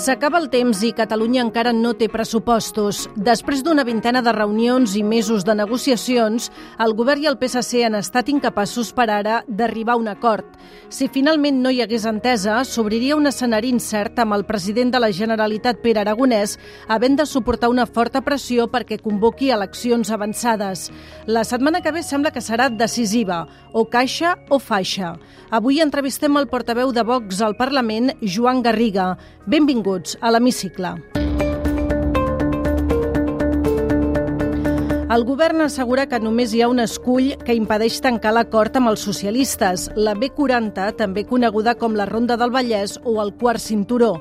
S'acaba el temps i Catalunya encara no té pressupostos. Després d'una vintena de reunions i mesos de negociacions, el govern i el PSC han estat incapaços per ara d'arribar a un acord. Si finalment no hi hagués entesa, s'obriria un escenari incert amb el president de la Generalitat, Pere Aragonès, havent de suportar una forta pressió perquè convoqui eleccions avançades. La setmana que ve sembla que serà decisiva, o caixa o faixa. Avui entrevistem el portaveu de Vox al Parlament, Joan Garriga. Benvinguts a l'Hemicicle. El govern assegura que només hi ha un escull que impedeix tancar l'acord amb els socialistes, la B40, també coneguda com la Ronda del Vallès o el Quart Cinturó.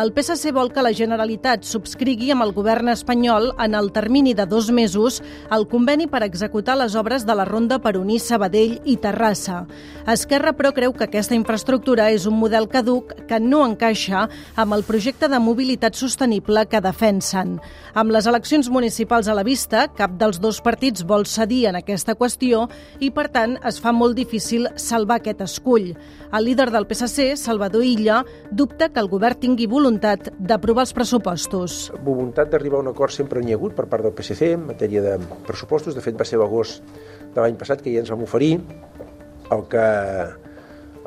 El PSC vol que la Generalitat subscrigui amb el govern espanyol en el termini de dos mesos el conveni per executar les obres de la Ronda per unir Sabadell i Terrassa. Esquerra, però, creu que aquesta infraestructura és un model caduc que no encaixa amb el projecte de mobilitat sostenible que defensen. Amb les eleccions municipals a la vista, cap dels dos partits vol cedir en aquesta qüestió i, per tant, es fa molt difícil salvar aquest escull. El líder del PSC, Salvador Illa, dubta que el govern tingui voluntat d'aprovar els pressupostos. Voluntat d'arribar a un acord sempre n'hi ha hagut per part del PSC en matèria de pressupostos. De fet, va ser l'agost de l'any passat que ja ens vam oferir el que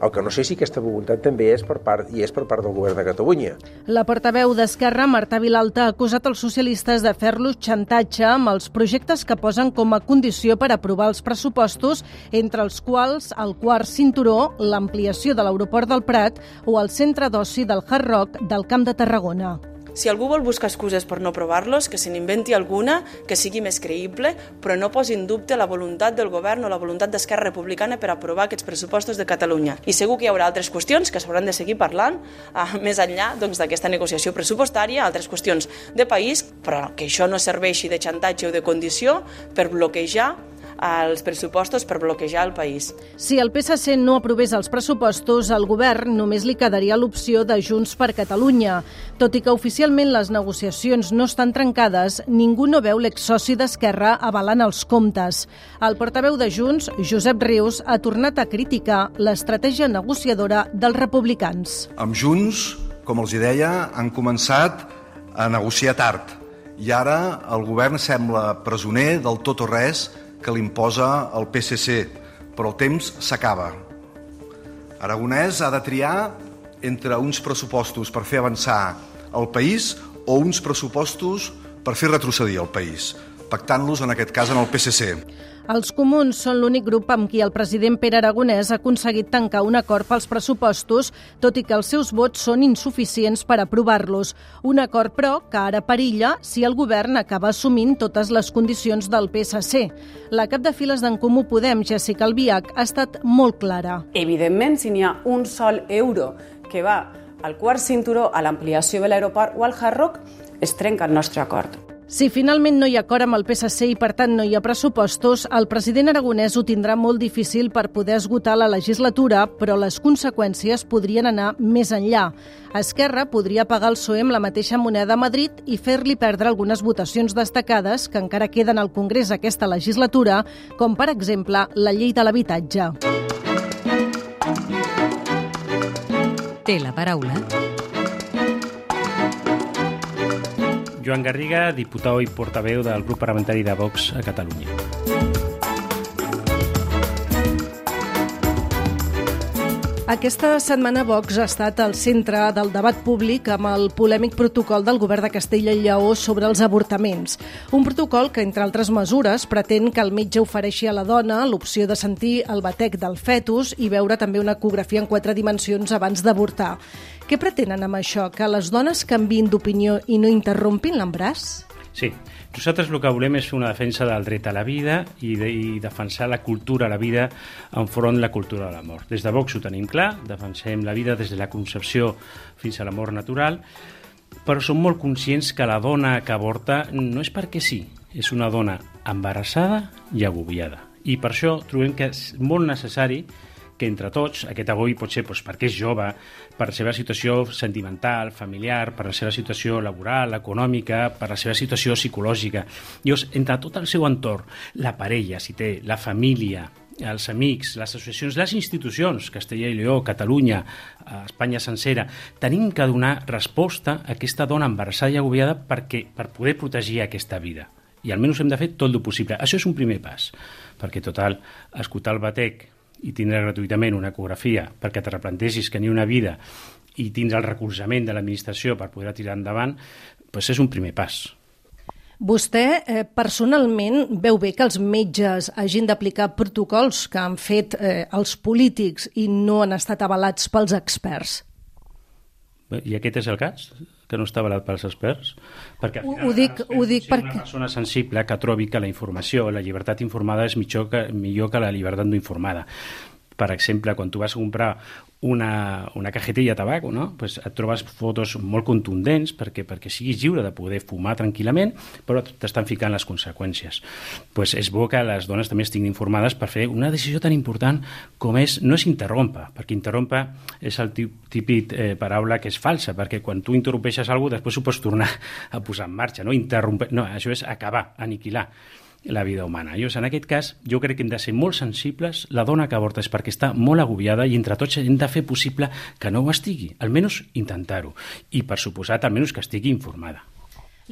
el que no sé si aquesta voluntat també és per part, i és per part del govern de Catalunya. La portaveu d'Esquerra, Marta Vilalta, ha acusat els socialistes de fer-los xantatge amb els projectes que posen com a condició per aprovar els pressupostos, entre els quals el quart cinturó, l'ampliació de l'aeroport del Prat o el centre d'oci del Hard Rock del Camp de Tarragona. Si algú vol buscar excuses per no aprovar-los, que se n'inventi alguna que sigui més creïble, però no posi en dubte la voluntat del govern o la voluntat d'Esquerra Republicana per aprovar aquests pressupostos de Catalunya. I segur que hi haurà altres qüestions que s'hauran de seguir parlant eh, més enllà doncs, d'aquesta doncs, negociació pressupostària, altres qüestions de país, però que això no serveixi de xantatge o de condició per bloquejar els pressupostos per bloquejar el país. Si el PSC no aprovés els pressupostos, al govern només li quedaria l'opció de Junts per Catalunya. Tot i que oficialment les negociacions no estan trencades, ningú no veu l'exsoci d'Esquerra avalant els comptes. El portaveu de Junts, Josep Rius, ha tornat a criticar l'estratègia negociadora dels republicans. Amb Junts, com els hi deia, han començat a negociar tard i ara el govern sembla presoner del tot o res que l'imposa el PSC, però el temps s'acaba. Aragonès ha de triar entre uns pressupostos per fer avançar el país o uns pressupostos per fer retrocedir el país, pactant-los, en aquest cas, en el PSC. Els comuns són l'únic grup amb qui el president Pere Aragonès ha aconseguit tancar un acord pels pressupostos, tot i que els seus vots són insuficients per aprovar-los. Un acord, però, que ara perilla si el govern acaba assumint totes les condicions del PSC. La cap de files d'en Comú Podem, Jessica Albiach, ha estat molt clara. Evidentment, si n'hi ha un sol euro que va al quart cinturó, a l'ampliació de l'aeroport o al Hard Rock, es trenca el nostre acord. Si finalment no hi ha acord amb el PSC i per tant no hi ha pressupostos, el president aragonès ho tindrà molt difícil per poder esgotar la legislatura, però les conseqüències podrien anar més enllà. Esquerra podria pagar el PSOE amb la mateixa moneda a Madrid i fer-li perdre algunes votacions destacades que encara queden al Congrés aquesta legislatura, com per exemple la llei de l'habitatge. Té la paraula Joan Garriga, diputat i portaveu del grup parlamentari de Vox a Catalunya. Aquesta setmana Vox ha estat al centre del debat públic amb el polèmic protocol del govern de Castella i Lleó sobre els avortaments. Un protocol que, entre altres mesures, pretén que el metge ofereixi a la dona l'opció de sentir el batec del fetus i veure també una ecografia en quatre dimensions abans d'avortar. Què pretenen amb això? Que les dones canvin d'opinió i no interrompin l'embràs? Sí, nosaltres el que volem és una defensa del dret a la vida i, de, i defensar la cultura a la vida enfront la cultura de la mort. Des de Vox ho tenim clar, defensem la vida des de la concepció fins a la mort natural, però som molt conscients que la dona que avorta no és perquè sí, és una dona embarassada i agobiada. I per això trobem que és molt necessari que entre tots, aquest avui pot ser doncs, perquè és jove, per la seva situació sentimental, familiar, per la seva situació laboral, econòmica, per la seva situació psicològica. Llavors, entre tot el seu entorn, la parella, si té, la família, els amics, les associacions, les institucions, Castella i Lleó, Catalunya, eh, Espanya sencera, tenim que donar resposta a aquesta dona embarassada i agobiada perquè, per poder protegir aquesta vida. I almenys hem de fer tot el possible. Això és un primer pas, perquè total, escoltar el batec i tindre gratuïtament una ecografia perquè te replantegis que ni una vida i tindre el recolzament de l'administració per poder tirar endavant, doncs és un primer pas. Vostè eh, personalment veu bé que els metges hagin d'aplicar protocols que han fet eh, els polítics i no han estat avalats pels experts? I aquest és el cas? Que no està avalat pels experts? Perquè, ho, ho dic, ho dic perquè... Una persona sensible que trobi que la informació, la llibertat informada és millor que, millor que la llibertat no informada per exemple, quan tu vas a comprar una, una cajetilla de tabac, no? pues et trobes fotos molt contundents perquè, perquè siguis lliure de poder fumar tranquil·lament, però t'estan ficant les conseqüències. Pues és bo que les dones també estiguin informades per fer una decisió tan important com és, no és interrompa, perquè interrompa és el típic eh, paraula que és falsa, perquè quan tu interrompeixes alguna cosa, després ho pots tornar a posar en marxa, no? Interrompe... No, això és acabar, aniquilar la vida humana. Llavors, en aquest cas, jo crec que hem de ser molt sensibles. La dona que avorta és perquè està molt agobiada i entre tots hem de fer possible que no ho estigui, almenys intentar-ho. I, per suposat, almenys que estigui informada.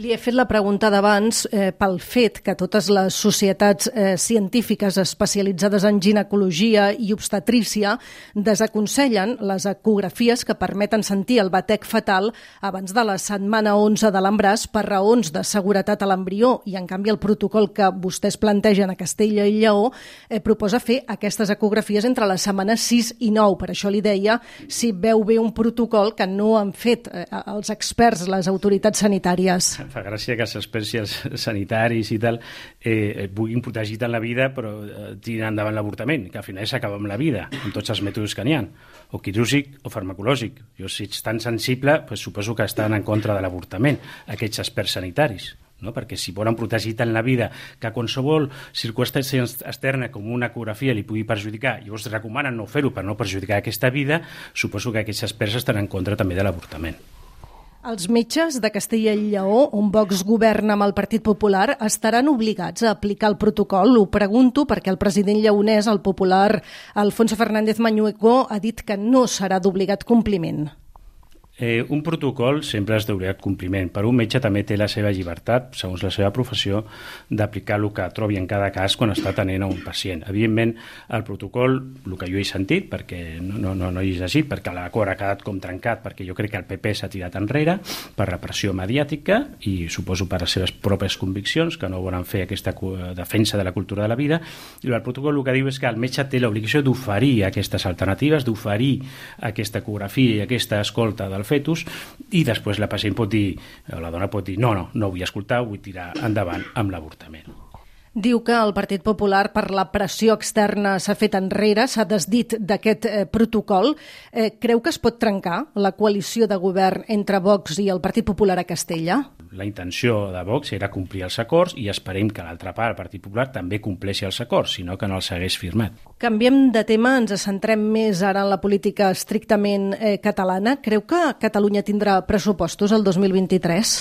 Li he fet la pregunta d'abans eh, pel fet que totes les societats eh, científiques especialitzades en ginecologia i obstetrícia desaconsellen les ecografies que permeten sentir el batec fatal abans de la setmana 11 de l'embràs per raons de seguretat a l'embrió i, en canvi, el protocol que vostès plantegen a Castella i Lleó eh, proposa fer aquestes ecografies entre les setmanes 6 i 9. Per això li deia si veu bé un protocol que no han fet eh, els experts, les autoritats sanitàries fa gràcia que els experts sanitaris i tal eh, puguin protegir tant la vida però eh, tirin endavant l'avortament, que al final s'acaba amb la vida, amb tots els mètodes que n'hi ha, o quirúrgic o farmacològic. Jo, si ets tan sensible, pues, suposo que estan en contra de l'avortament, aquests experts sanitaris no? perquè si volen protegir tant la vida que qualsevol circumstància externa com una ecografia li pugui perjudicar i us recomanen no fer-ho per no perjudicar aquesta vida, suposo que aquests experts estan en contra també de l'avortament. Els metges de Castella i Lleó, on Vox governa amb el Partit Popular, estaran obligats a aplicar el protocol? Ho pregunto perquè el president lleonès, el popular Alfonso Fernández Mañueco, ha dit que no serà d'obligat compliment. Eh, un protocol sempre és d'obligat compliment. Per un metge també té la seva llibertat, segons la seva professió, d'aplicar el que trobi en cada cas quan està tenint a un pacient. Evidentment, el protocol, el que jo he sentit, perquè no, no, no, he llegit, perquè l'acord ha quedat com trencat, perquè jo crec que el PP s'ha tirat enrere per repressió mediàtica i suposo per les seves pròpies conviccions, que no volen fer aquesta defensa de la cultura de la vida, i el protocol el que diu és que el metge té l'obligació d'oferir aquestes alternatives, d'oferir aquesta ecografia i aquesta escolta del fetus i després la pacient pot dir, o la dona pot dir no, no, no vull escoltar, vull tirar endavant amb l'avortament. Diu que el Partit Popular, per la pressió externa, s'ha fet enrere, s'ha desdit d'aquest eh, protocol. Eh, creu que es pot trencar la coalició de govern entre Vox i el Partit Popular a Castella? La intenció de Vox era complir els acords i esperem que l'altra part, el Partit Popular, també compleixi els acords, sinó que no els hagués firmat. Canviem de tema, ens centrem més ara en la política estrictament eh, catalana. Creu que Catalunya tindrà pressupostos el 2023?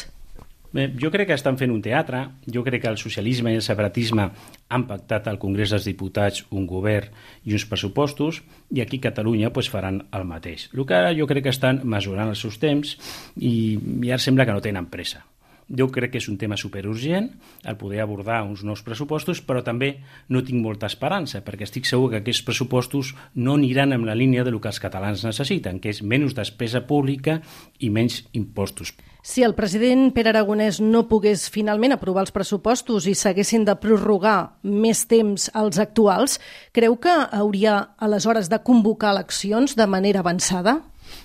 Bé, jo crec que estan fent un teatre, jo crec que el socialisme i el separatisme han pactat al Congrés dels Diputats un govern i uns pressupostos i aquí a Catalunya pues, faran el mateix. El que jo crec que estan mesurant els seus temps i, i ara sembla que no tenen pressa. Jo crec que és un tema superurgent el poder abordar uns nous pressupostos, però també no tinc molta esperança, perquè estic segur que aquests pressupostos no aniran en la línia de lo que els catalans necessiten, que és menys despesa pública i menys impostos. Si el president Pere Aragonès no pogués finalment aprovar els pressupostos i s'haguessin de prorrogar més temps als actuals, creu que hauria aleshores de convocar eleccions de manera avançada?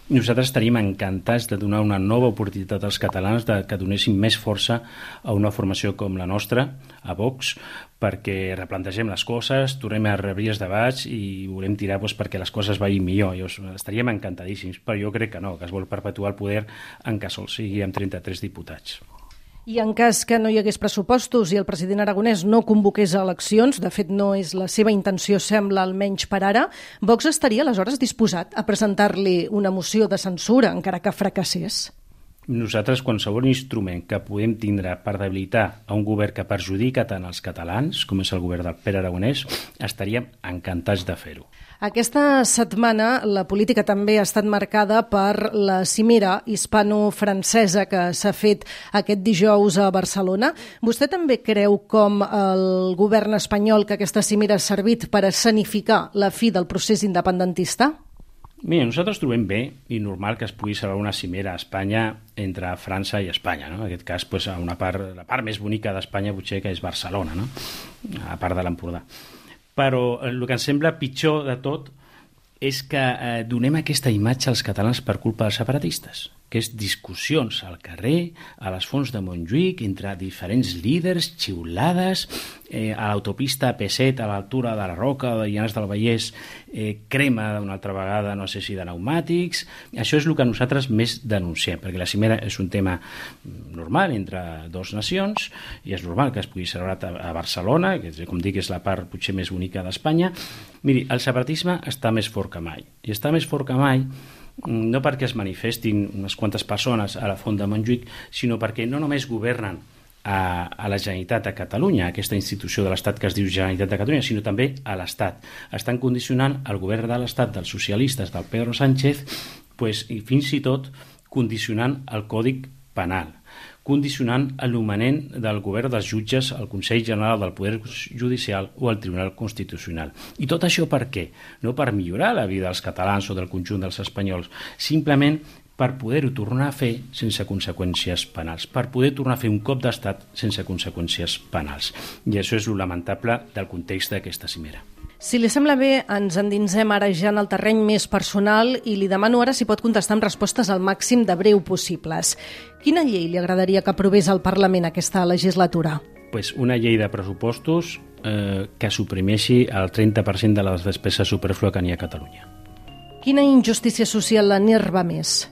Nosaltres estaríem encantats de donar una nova oportunitat als catalans de que donessin més força a una formació com la nostra, a Vox, perquè replantegem les coses, tornem a rebrir els debats i volem tirar doncs, perquè les coses vagin millor. Llavors, estaríem encantadíssims, però jo crec que no, que es vol perpetuar el poder en què sol sigui amb 33 diputats. I en cas que no hi hagués pressupostos i el president aragonès no convoqués eleccions, de fet no és la seva intenció, sembla almenys per ara, Vox estaria aleshores disposat a presentar-li una moció de censura, encara que fracassés? Nosaltres, qualsevol instrument que podem tindre per debilitar a un govern que perjudica tant els catalans, com és el govern del Pere Aragonès, estaríem encantats de fer-ho. Aquesta setmana la política també ha estat marcada per la cimera hispano-francesa que s'ha fet aquest dijous a Barcelona. Vostè també creu, com el govern espanyol, que aquesta cimera ha servit per escenificar la fi del procés independentista? Mira, nosaltres trobem bé i normal que es pugui celebrar una cimera a Espanya entre França i Espanya. No? En aquest cas, pues, una part, la part més bonica d'Espanya potser que és Barcelona, no? a part de l'Empordà. Però eh, el que ens sembla pitjor de tot és que eh, donem aquesta imatge als catalans per culpa dels separatistes que és discussions al carrer, a les fonts de Montjuïc, entre diferents líders, xiulades, eh, a l'autopista P7, a l'altura de la Roca de Llanes del Vallès, eh, crema una altra vegada, no sé si de pneumàtics... Això és el que nosaltres més denunciem, perquè la cimera és un tema normal entre dues nacions, i és normal que es pugui celebrar a Barcelona, que com dic és la part potser més bonica d'Espanya. Miri, el separatisme està més fort que mai, i està més fort que mai no perquè es manifestin unes quantes persones a la Font de Montjuïc, sinó perquè no només governen a, a la Generalitat de Catalunya, aquesta institució de l'Estat que es diu Generalitat de Catalunya, sinó també a l'Estat. Estan condicionant el govern de l'Estat dels socialistes del Pedro Sánchez pues, i fins i tot condicionant el Còdic Penal condicionant l'humanent del govern dels jutges al Consell General del Poder Judicial o al Tribunal Constitucional. I tot això per què? No per millorar la vida dels catalans o del conjunt dels espanyols, simplement per poder-ho tornar a fer sense conseqüències penals, per poder tornar a fer un cop d'estat sense conseqüències penals. I això és lo lamentable del context d'aquesta cimera. Si li sembla bé, ens endinsem ara ja en el terreny més personal i li demano ara si pot contestar amb respostes al màxim de breu possibles. Quina llei li agradaria que aprovés al Parlament aquesta legislatura? Pues una llei de pressupostos eh, que suprimeixi el 30% de les despeses superflues que n'hi ha a Catalunya. Quina injustícia social l'enerva més?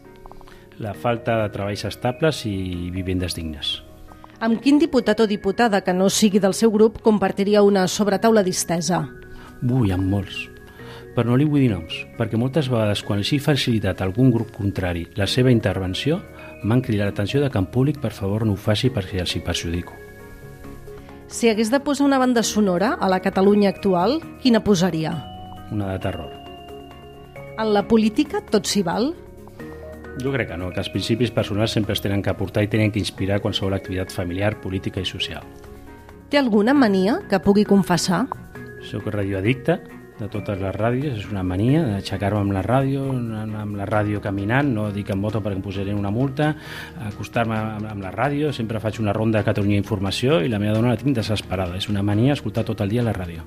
La falta de treballs estables i vivendes dignes. Amb quin diputat o diputada que no sigui del seu grup compartiria una sobretaula distesa? Ui, amb molts. Però no li vull dir noms, perquè moltes vegades quan els he facilitat a algun grup contrari la seva intervenció, m'han cridat l'atenció de que en públic per favor no ho faci perquè els hi perjudico. Si hagués de posar una banda sonora a la Catalunya actual, quina posaria? Una de terror. En la política tot s'hi val? Jo crec que no, que els principis personals sempre es tenen que aportar i tenen que inspirar qualsevol activitat familiar, política i social. Té alguna mania que pugui confessar? Soc radioaddicte de totes les ràdios, és una mania d'aixecar-me amb la ràdio, amb la ràdio caminant, no dic en moto perquè em posaré una multa, acostar-me amb la ràdio, sempre faig una ronda a Catalunya Informació i la meva dona la tinc desesperada, és una mania escoltar tot el dia la ràdio.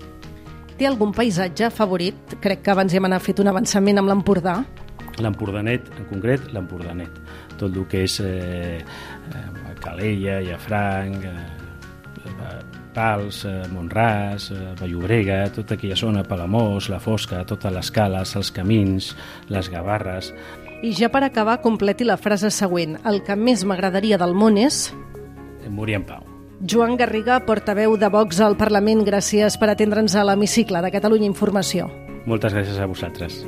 Té algun paisatge favorit? Crec que abans hem fet un avançament amb l'Empordà. L'Empordanet, en concret, l'Empordanet. Tot el que és eh, eh, Calella, Llafranc, eh, Pals, eh, Montràs, eh, Vallobrega, tota aquella zona, Palamós, La Fosca, totes les cales, els camins, les gavarres... I ja per acabar, completi la frase següent. El que més m'agradaria del món és... Morir en pau. Joan Garriga, portaveu de Vox al Parlament, gràcies per atendre'ns a l'hemicicle de Catalunya Informació. Moltes gràcies a vosaltres.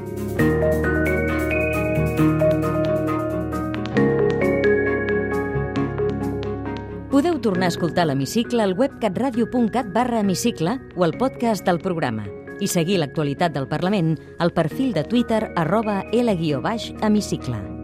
Podeu tornar a escoltar l'Hemicicle al web catradio.cat barra hemicicle o al podcast del programa i seguir l'actualitat del Parlament al perfil de Twitter arroba L-hemicicle.